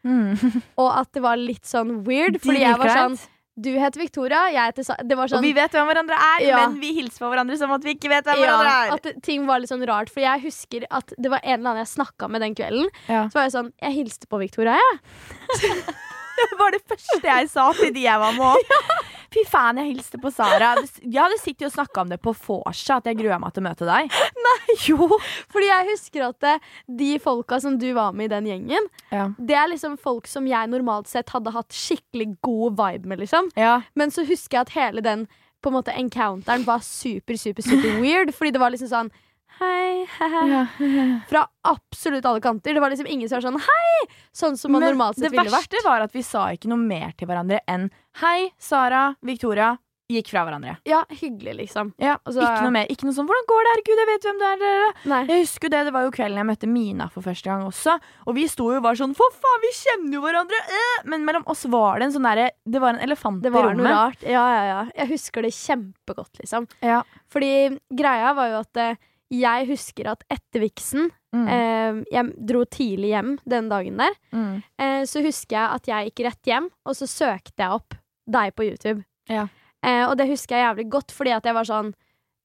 Mm. og at det var litt sånn weird, fordi jeg var sånn du heter Victoria, jeg heter Sa Det var sånn Og vi vet hvem hverandre er, Ja. men vi hilser på hverandre som at vi ikke vet hvem ja, hverandre er. at ting var litt sånn rart. For jeg husker at det var en eller annen jeg snakka med den kvelden. Ja. Så var jeg sånn Jeg hilste på Victoria, jeg. Det var det første jeg sa til de jeg var med òg. Fy faen, jeg hilste på Sara. Jeg hadde sittet og snakka om det på vorset, at jeg grua meg til å møte deg. Nei, jo Fordi jeg husker at de folka som du var med i den gjengen, Ja. det er liksom folk som jeg normalt sett hadde hatt skikkelig god vibe med, liksom. ja. Men så husker jeg at hele den på en måte encounteren var super, super, super weird. Fordi det var liksom sånn Hei, hei. Fra absolutt alle kanter. Det var liksom ingen som var sånn hei! Sånn som man Men normalt sett ville vært. Det verste var at vi sa ikke noe mer til hverandre enn hei, Sara, Victoria. Gikk fra hverandre. Ja, hyggelig, liksom. Ja, så- ikke noe mer. Ikke noe sånn 'hvordan går det, her, gud, jeg vet hvem du er'. Nei. Jeg husker det, det var jo kvelden jeg møtte Mina for første gang også. Og vi sto jo og var sånn 'for faen, vi kjenner jo hverandre'. øh!» Men mellom oss var det en sånn derre Det var en elefant i rommet. Det var noe rart. Ja, ja, ja. Jeg husker det kjempegodt, liksom. Ja. Fordi greia var jo at eh, jeg husker at etter viksen Mm. eh, Jeg dro tidlig hjem den dagen der. Mm. Eh, så husker jeg at jeg gikk rett hjem, og så søkte jeg opp deg på YouTube. Ja. Eh, og det husker jeg jævlig godt, fordi at jeg var sånn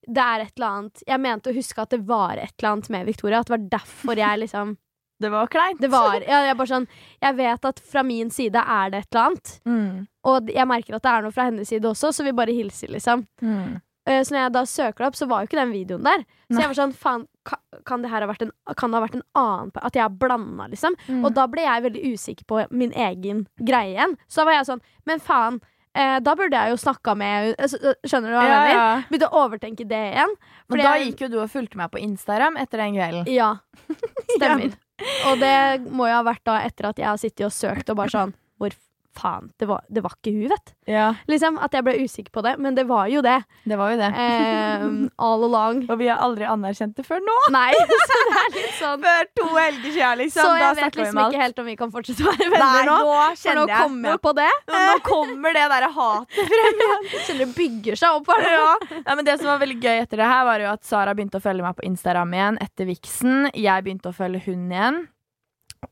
Det er et eller annet Jeg mente å huske at det var et eller annet med Victoria. At det var derfor jeg liksom Det var kleint. Det var ja, jeg, bare sånn, jeg vet at fra min side er det et eller annet. Mm. Og jeg merker at det er noe fra hennes side også, så vi bare hilser, liksom. Mm. Eh, Så når jeg da søker det opp, så var jo ikke den videoen der. Så Nei. jeg var sånn, faen, kan, det her ha vært en, kan det ha vært en annen At jeg har blanda, liksom? Mm. Og da ble jeg veldig usikker på min egen greie igjen. Så da var jeg sånn, men faen, eh, da burde jeg jo snakka med altså, Skjønner du hva jeg ja, mener? ja. Begynte å overtenke det igjen. Men da jeg- gikk jo du og fulgte meg på Instagram etter den kvelden. Ja, stemmer. Og det må jo ha vært da etter at jeg har sittet og søkt og bare sånn Hvor faen? Det var, det var ikke hun, vet. Ja, Liksom, At jeg ble usikker på det. Men det var jo det. det var jo det. Eh, all along. Og vi har aldri anerkjent det før nå. Nei, så det er litt sånn Før to helger siden, liksom. Så jeg vet liksom ikke helt om vi kan fortsette å være venner Nei, nå. nå For nå kommer jeg på det. Nå, nå kommer det derre hatet frem igjen. Kjenner det bygger seg opp. her. Ja. ja, men Det som var veldig gøy etter det her, var jo at Sara begynte å følge meg på Instagram igjen etter viksen. Jeg begynte å følge hun igjen.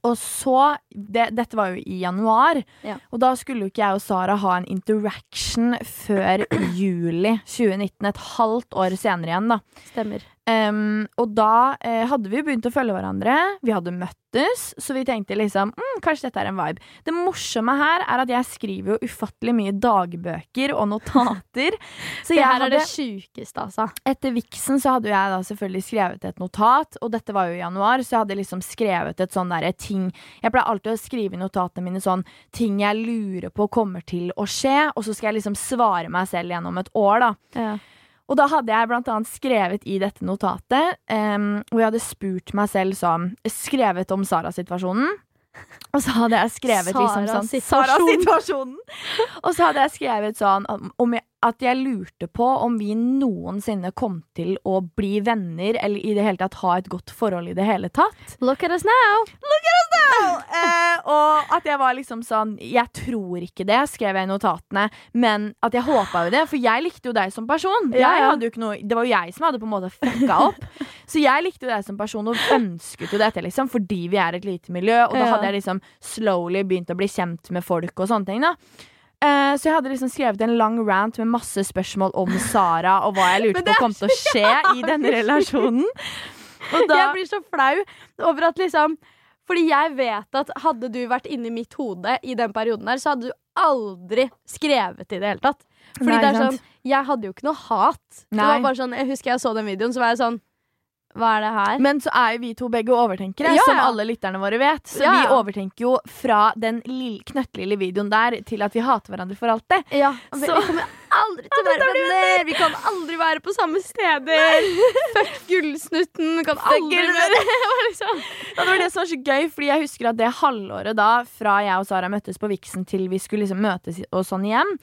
Og så det, Dette var jo i januar, Ja. og da skulle jo ikke jeg og Sara ha en interaction før juli 2019. Et halvt år senere igjen, da. Stemmer. Em, og da eh, hadde vi begynt å følge hverandre. Vi hadde møttes, så vi tenkte liksom mm, kanskje dette er en vibe. Det morsomme her er at jeg skriver jo ufattelig mye dagbøker og notater. Så Det her er det sjukeste, altså. etter viksen så hadde jeg da selvfølgelig skrevet et notat, og dette var jo i januar, så jeg hadde liksom skrevet et sånn derre ting Jeg pleier alltid å skrive i notatene mine sånn ting jeg lurer på kommer til å skje, og så skal jeg liksom svare meg selv gjennom et år, da. Ja. Og da hadde jeg blant annet skrevet i dette notatet, um, hvor jeg hadde spurt meg selv sånn Skrevet om Sara-situasjonen. Og så hadde jeg skrevet liksom sånn Sara-situasjonen. Og så hadde jeg skrevet sånn om- om jeg, at jeg lurte på om vi noensinne kom til å bli venner, eller i det hele tatt ha et godt forhold i det hele tatt. Look at us now. Look at us Eh, og at jeg var liksom sånn Jeg tror ikke det, skrev jeg i notatene. Men at jeg håpa jo det, for jeg likte jo deg som person. Ja, Jeg ja. noe, det var jo jeg som hadde på en måte fucka opp. Så jeg likte jo deg som person og ønsket jo dette, liksom, fordi vi er et lite miljø. Og da hadde jeg liksom slowly begynt å bli kjent med folk og sånne ting. da Eh, Så jeg hadde liksom skrevet en lang rant med masse spørsmål om Sara og hva jeg lurte på kom til å skje i denne relasjonen. Da, Jeg blir så flau over at liksom Fordi jeg vet at hadde du vært inni mitt hode i den perioden der, så hadde du aldri skrevet i det hele tatt. Fordi Nei, det er sånn Jeg hadde jo ikke noe hat. Det var bare sånn Jeg husker jeg så den videoen, så var jeg sånn Hva er det her? Men så er jo vi to begge overtenkere, Ja, som alle lytterne våre vet. Så Ja, vi overtenker jo fra den knøttlille videoen der til at vi hater hverandre for alltid. ja, Så- vi kommer aldri til å være venner! Vi kan aldri være på samme steder! Fuck gullsnutten! Vi kan aldri være liksom. Det var det som var så gøy, fordi jeg husker at det halvåret da, fra jeg og Sara møttes på Viksen til vi skulle liksom møtes og sånn igjen,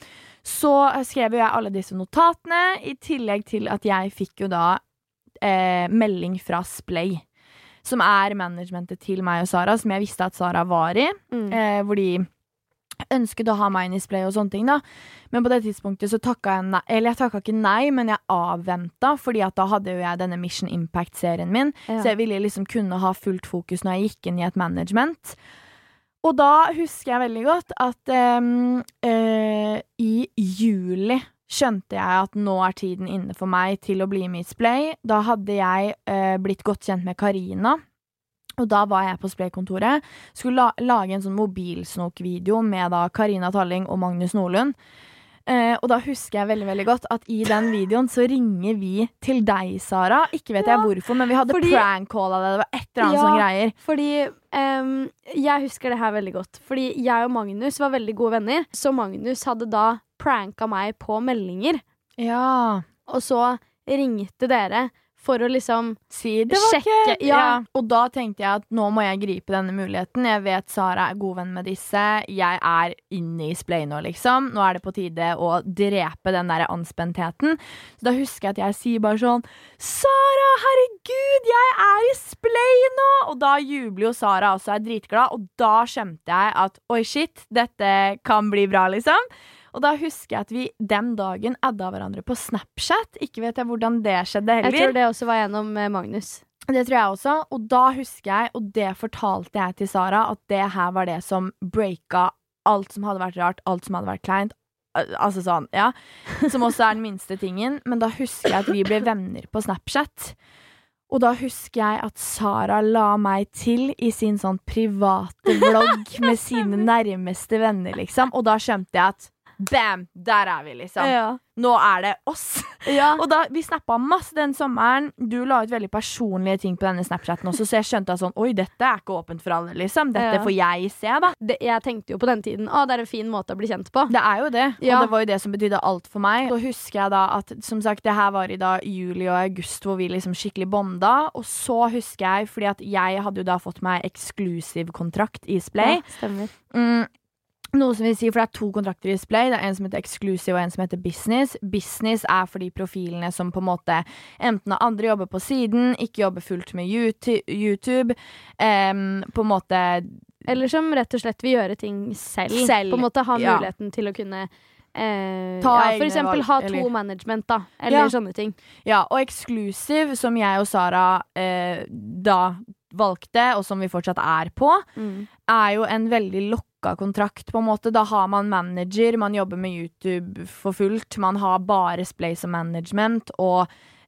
så skrev jo jeg alle disse notatene, i tillegg til at jeg fikk jo da eh, melding fra Splay. Som er managementet til meg og Sara, som jeg visste at Sara var i. Mm. eh, hvor de ønsket å ha meg inn i Splay og sånne ting. da Men på det tidspunktet så takka jeg nei Eller jeg takka ikke nei, men jeg avventa, fordi at da hadde jo jeg denne Mission Impact-serien min. Ja. Så jeg ville liksom kunne ha fullt fokus når jeg gikk inn i et management. Og da husker jeg veldig godt at um, uh, i juli skjønte jeg at nå er tiden inne for meg til å bli med i Splay. Da hadde jeg eh, blitt godt kjent med Karina. Og da var jeg på Splay-kontoret. Skulle la lage en sånn mobilsnok-video med da Karina Talling og Magnus Nordlund. Eh, og da husker jeg veldig veldig godt at i den videoen så ringer vi til deg, Sara. Ikke vet jeg hvorfor, men vi hadde fordi- prank-calla det. Det var et eller annet Ja. sånn greier. Fordi um, Jeg husker det her veldig godt. Fordi jeg og Magnus var veldig gode venner. Så Magnus hadde da pranka meg på meldinger. Ja. Og så ringte dere for å liksom Si det var Sjekke, ikke ja. Og da tenkte jeg at nå må jeg gripe denne muligheten. Jeg vet Sara er god venn med disse. Jeg er inne i Splay nå, liksom. Nå er det på tide å drepe den der anspentheten. Så da husker jeg at jeg sier bare sånn Sara, herregud, jeg er i Splay nå! Og da jubler jo Sara også, er dritglad. Og da skjønte jeg at oi, shit, dette kan bli bra, liksom. Og da husker jeg at vi den dagen adda hverandre på Snapchat. Ikke vet jeg hvordan det skjedde heller. Jeg tror det også var gjennom eh, Magnus. Det tror jeg også. Og da husker jeg, og det fortalte jeg til Sara, at det her var det som breaka alt som hadde vært rart, alt som hadde vært kleint. Altså sånn, ja. Som også er den minste tingen. Men da husker jeg at vi ble venner på Snapchat. Og da husker jeg at Sara la meg til i sin sånn private vlogg med sine nærmeste venner, liksom. Og da skjønte jeg at bam! Der er vi, liksom. Ja. Nå er det oss. ja. Og da, Vi snappa masse den sommeren. Du la ut veldig personlige ting på denne Snapchaten også, så jeg skjønte at sånn Oi, dette er ikke åpent for alle, liksom. Dette Ja. får jeg se, da. Det, jeg tenkte jo på den tiden å, det er en fin måte å bli kjent på. Det er jo det. Ja. Og det var jo det som betydde alt for meg. Så husker jeg da at som sagt, det her var i da juli og august hvor vi liksom skikkelig bonda. Og så husker jeg, fordi at jeg hadde jo da fått meg eksklusiv kontrakt i Splay. Ja, stemmer. Mm, noe som vil si, for Det er to kontrakter i Splay. Det er En som heter Exclusive og en som heter Business. Business er for de profilene som på en måte enten har andre jobber på siden, ikke jobber fullt med YouTube. um, på en måte Eller som rett og slett vil gjøre ting selv. Selv, På en måte ha ja. muligheten til å kunne eh, Ta ja, For eksempel valg, ha to eller- management, da. Eller Ja. sånne ting. Ja, og Exclusive, som jeg og Sara eh, da valgte, og som vi fortsatt er på, er jo en veldig lokka kontrakt, på en måte. Da har man manager, man jobber med YouTube for fullt, man har bare Splay som management, og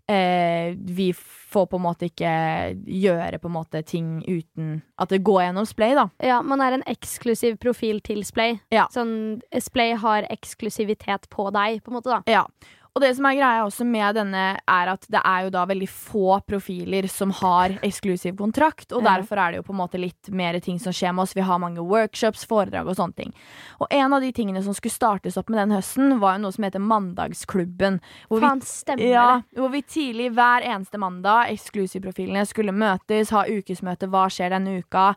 eh, vi får på en måte ikke gjøre på en måte ting uten at det går gjennom Splay, da. Ja, man er en eksklusiv profil til Splay. Ja. Sånn, Splay har eksklusivitet på deg, på en måte, da. Ja. Og det som er greia også med denne, er at det er jo da veldig få profiler som har eksklusiv kontrakt, og derfor er det jo på en måte litt mer ting som skjer med oss. Vi har mange workshops, foredrag og sånne ting. Og en av de tingene som skulle startes opp med den høsten, var jo noe som heter Mandagsklubben. Hvor Fan, stemmer stemmer ja, hvor vi tidlig hver eneste mandag, eksklusivprofilene, skulle møtes, ha ukesmøte, hva skjer denne uka?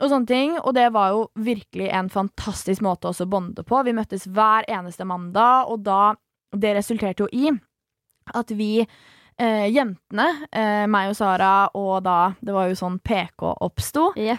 Og sånne ting, og det var jo virkelig en fantastisk måte å bonde på. Vi møttes hver eneste mandag, og da Det resulterte jo i at vi eh, jentene, eh, meg og Sara, og da Det var jo sånn PK oppsto Yep.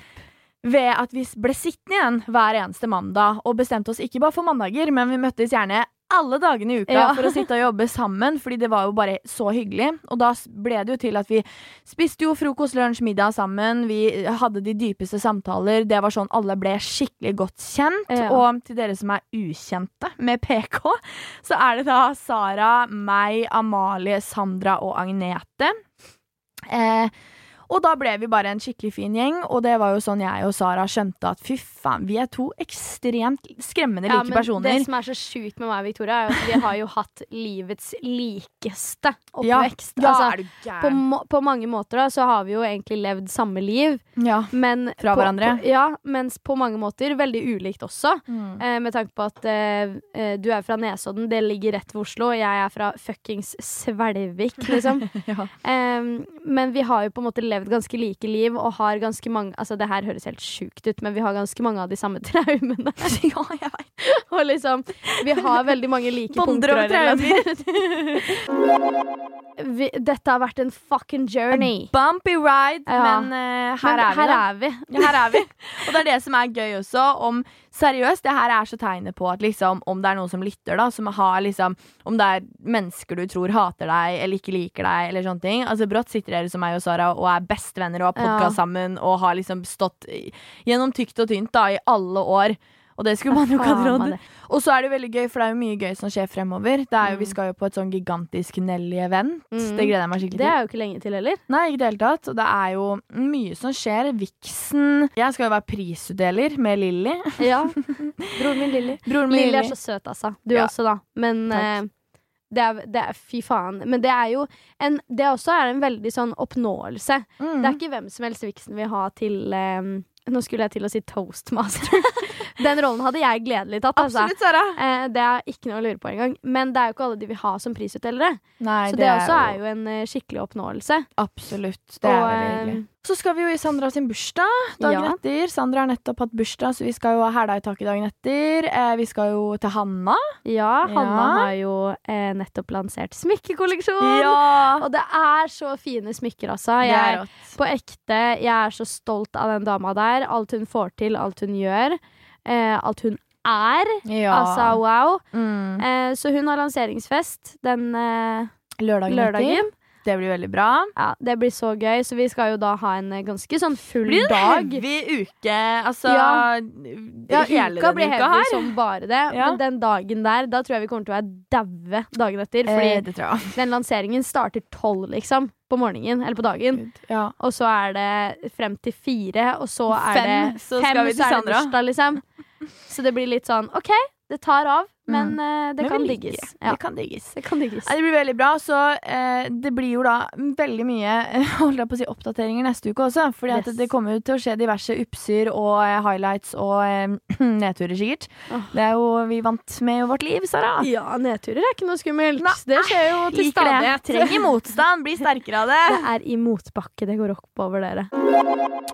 ved at vi ble sittende igjen hver eneste mandag og bestemte oss ikke bare for mandager, men vi møttes gjerne alle dagene i uka Ja. for å sitte og jobbe sammen, fordi det var jo bare så hyggelig. Og da ble det jo til at vi spiste jo frokost, lunsj, middag sammen. Vi hadde de dypeste samtaler. Det var sånn alle ble skikkelig godt kjent. Ja. Og til dere som er ukjente med PK, så er det da Sara, meg, Amalie, Sandra og Agnete. Eh, og da ble vi bare en skikkelig fin gjeng, og det var jo sånn jeg og Sara skjønte at fy faen, vi er to ekstremt skremmende Ja, like men personer. det som er så sjukt med meg og Victoria, er jo at vi har jo hatt livets likeste oppvekst. ja, altså, er du på, på mange måter da, så har vi jo egentlig levd samme liv, Ja. men Fra på, hverandre? På, ja, mens på mange måter veldig ulikt også. Mm. Eh, med tanke på at eh, eh, du er fra Nesodden, det ligger rett ved Oslo, og jeg er fra fuckings Svelvik, liksom. ja. eh, men vi har jo på en måte levd ganske like liv, og har ganske mange Altså, det her høres helt sjukt ut, men vi har ganske mange av de samme traumene. ja, jeg vet. og liksom, vi har veldig mange like Bonder punkter Dette har vært en fucking journey. A Bumpy ride, Ja. men eh, Men er her er vi. Ja, her er vi. Og det er det som er gøy også. Om Seriøst, det her er så tegnet på at liksom, om det er noen som lytter, da, som har liksom Om det er mennesker du tror hater deg eller ikke liker deg, eller sånne ting. Altså Brått sitter dere som meg og Sara og er bestevenner og har podkast sammen og har liksom stått gjennom tykt og tynt da, i alle år. Og det skulle man jo ikke ha Faen trodd. Og så er det veldig gøy, for det er jo mye gøy som skjer fremover. Det er jo, Mm. Vi skal jo på et sånn gigantisk Nelly-event. Mm. Det gleder jeg meg skikkelig Det er jo ikke lenge til heller. Nei, ikke i det hele tatt. Og det er jo mye som skjer. Vixen Jeg skal jo være prisutdeler med Lilly. Ja. Broren min Lilly. Broren min Lilly er så søt, altså. Du Ja. også, da. Men eh, det er, det er Fy faen. Men det er jo en Det også er en veldig sånn oppnåelse. Mm. Det er ikke hvem som helst Vixen vil ha til um, Nå skulle jeg til å si toastmaster. Den rollen hadde jeg gledelig tatt. Altså. Absolutt, Sara. Eh, det er ikke noe å lure på engang. Men det er jo ikke alle de vil ha som prisutdelere. Nei, Så det, også er jo en eh, skikkelig oppnåelse. Absolutt. Det er veldig eh, hyggelig. Så skal vi jo i Sandra sin bursdag dagen Ja. etter. Sandra har nettopp hatt bursdag, så vi skal jo ha hæla i taket dagen etter. Eh, vi skal jo til Hanna. Ja, Hanna Ja. har jo eh, nettopp lansert smykkekolleksjon. Ja! Og det er så fine smykker, altså. Det er Jeg, på ekte, jeg er så stolt av den dama der. Alt hun får til, alt hun gjør. Eh, alt hun er. Ja. Altså, wow. mm. Eh, så hun har lanseringsfest den eh, Lørdagen, lørdagen. Det blir veldig bra. Ja, det blir så gøy. Så vi skal jo da ha en eh, ganske sånn full Blir det blir en dag. heavy uke? Altså Ja. Ja, hele uka blir heavy her? som bare det. Ja. Men den dagen der, da tror jeg vi kommer til å være daue dagen etter. Fordi Eh, det tror jeg. den lanseringen starter tolv, liksom. På morgenen, eller på dagen. Ja. Og så er det frem til fire, og så er Fem, det så fem, til så er det bursdag, liksom. Så det blir litt sånn OK, det tar av, men mm. det Mm. Men kan like. det. Ja, Det kan digges. det kan digges. Ja, det blir veldig bra. Så eh, det blir jo da veldig mye Holder jeg på å si, oppdateringer neste uke også. At Yes. det kommer jo til å skje diverse upser og eh, highlights og eh, nedturer, sikkert. Oh. Det er jo vi vant med i vårt liv, Sara. Ja, nedturer er ikke noe skummelt. Nei, det skjer jo til Liker det. stadighet. Trenger motstand. Bli sterkere av det. Det er i motbakke det går oppover, dere.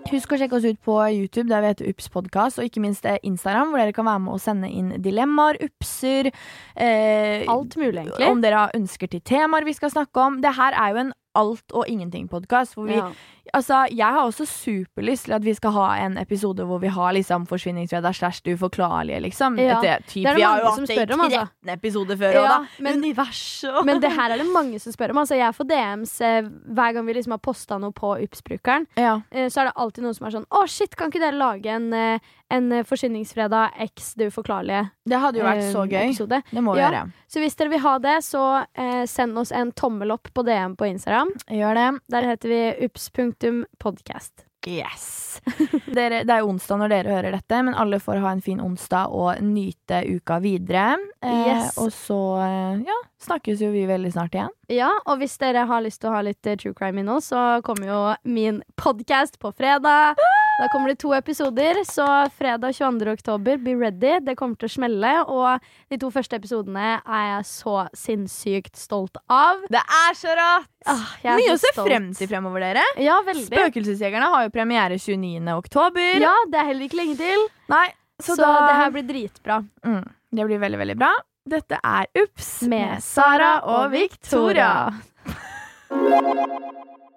Husk å sjekke oss ut på YouTube, der vi heter Ups podkast, og ikke minst eh, Instagram, hvor dere kan være med og sende inn dilemmaer, upser eh, Alt mulig, egentlig. Om dere har ønsker til temaer vi skal snakke om. Det her er jo en alt og ingenting-podkast. Hvor vi Ja. Altså, jeg har også superlyst til at vi skal ha en episode hvor vi har liksom Forsvinningsfredag slash Det uforklarlige, liksom. Ja. Etter, typ, Det er det vi har jo som hatt det i altså. 13 episoder før Ja, da. men- Universet og Men det her er det mange som spør om. Altså, jeg får DMs eh, hver gang vi liksom har posta noe på Ups-brukeren. ja. Eh, så er det alltid noen som er sånn Å, shit, kan ikke dere lage en, eh, en Forsvinningsfredag Forsyningsfredag x Det uforklarlige Det hadde jo vært så eh, gøy. episode? Det må vi gjøre. Så hvis dere vil ha det, så eh, send oss en tommel opp på DM på Instagram. Gjør det. Der heter vi ups.podcast. Yes. Dere, det er onsdag når dere hører dette, men alle får ha en fin onsdag og nyte uka videre. Eh, Yes. Og så eh, ja, snakkes jo vi veldig snart igjen. Ja, og hvis dere har lyst til å ha litt eh, true crime innhold, så kommer jo min podcast på fredag. Da kommer det to episoder, så fredag 22. oktober, be ready. Det kommer til å smelle, og de to første episodene er jeg så sinnssykt stolt av. Det er så rått! Ah, Mye å se frem til fremover, dere. Ja, veldig. Spøkelsesjegerne har jo premiere 29. oktober. Ja, det er heller ikke lenge til. Nei, så, Så, da det her blir dritbra. mm, Det blir veldig, veldig bra. Dette er Ups Med Sara og Victoria.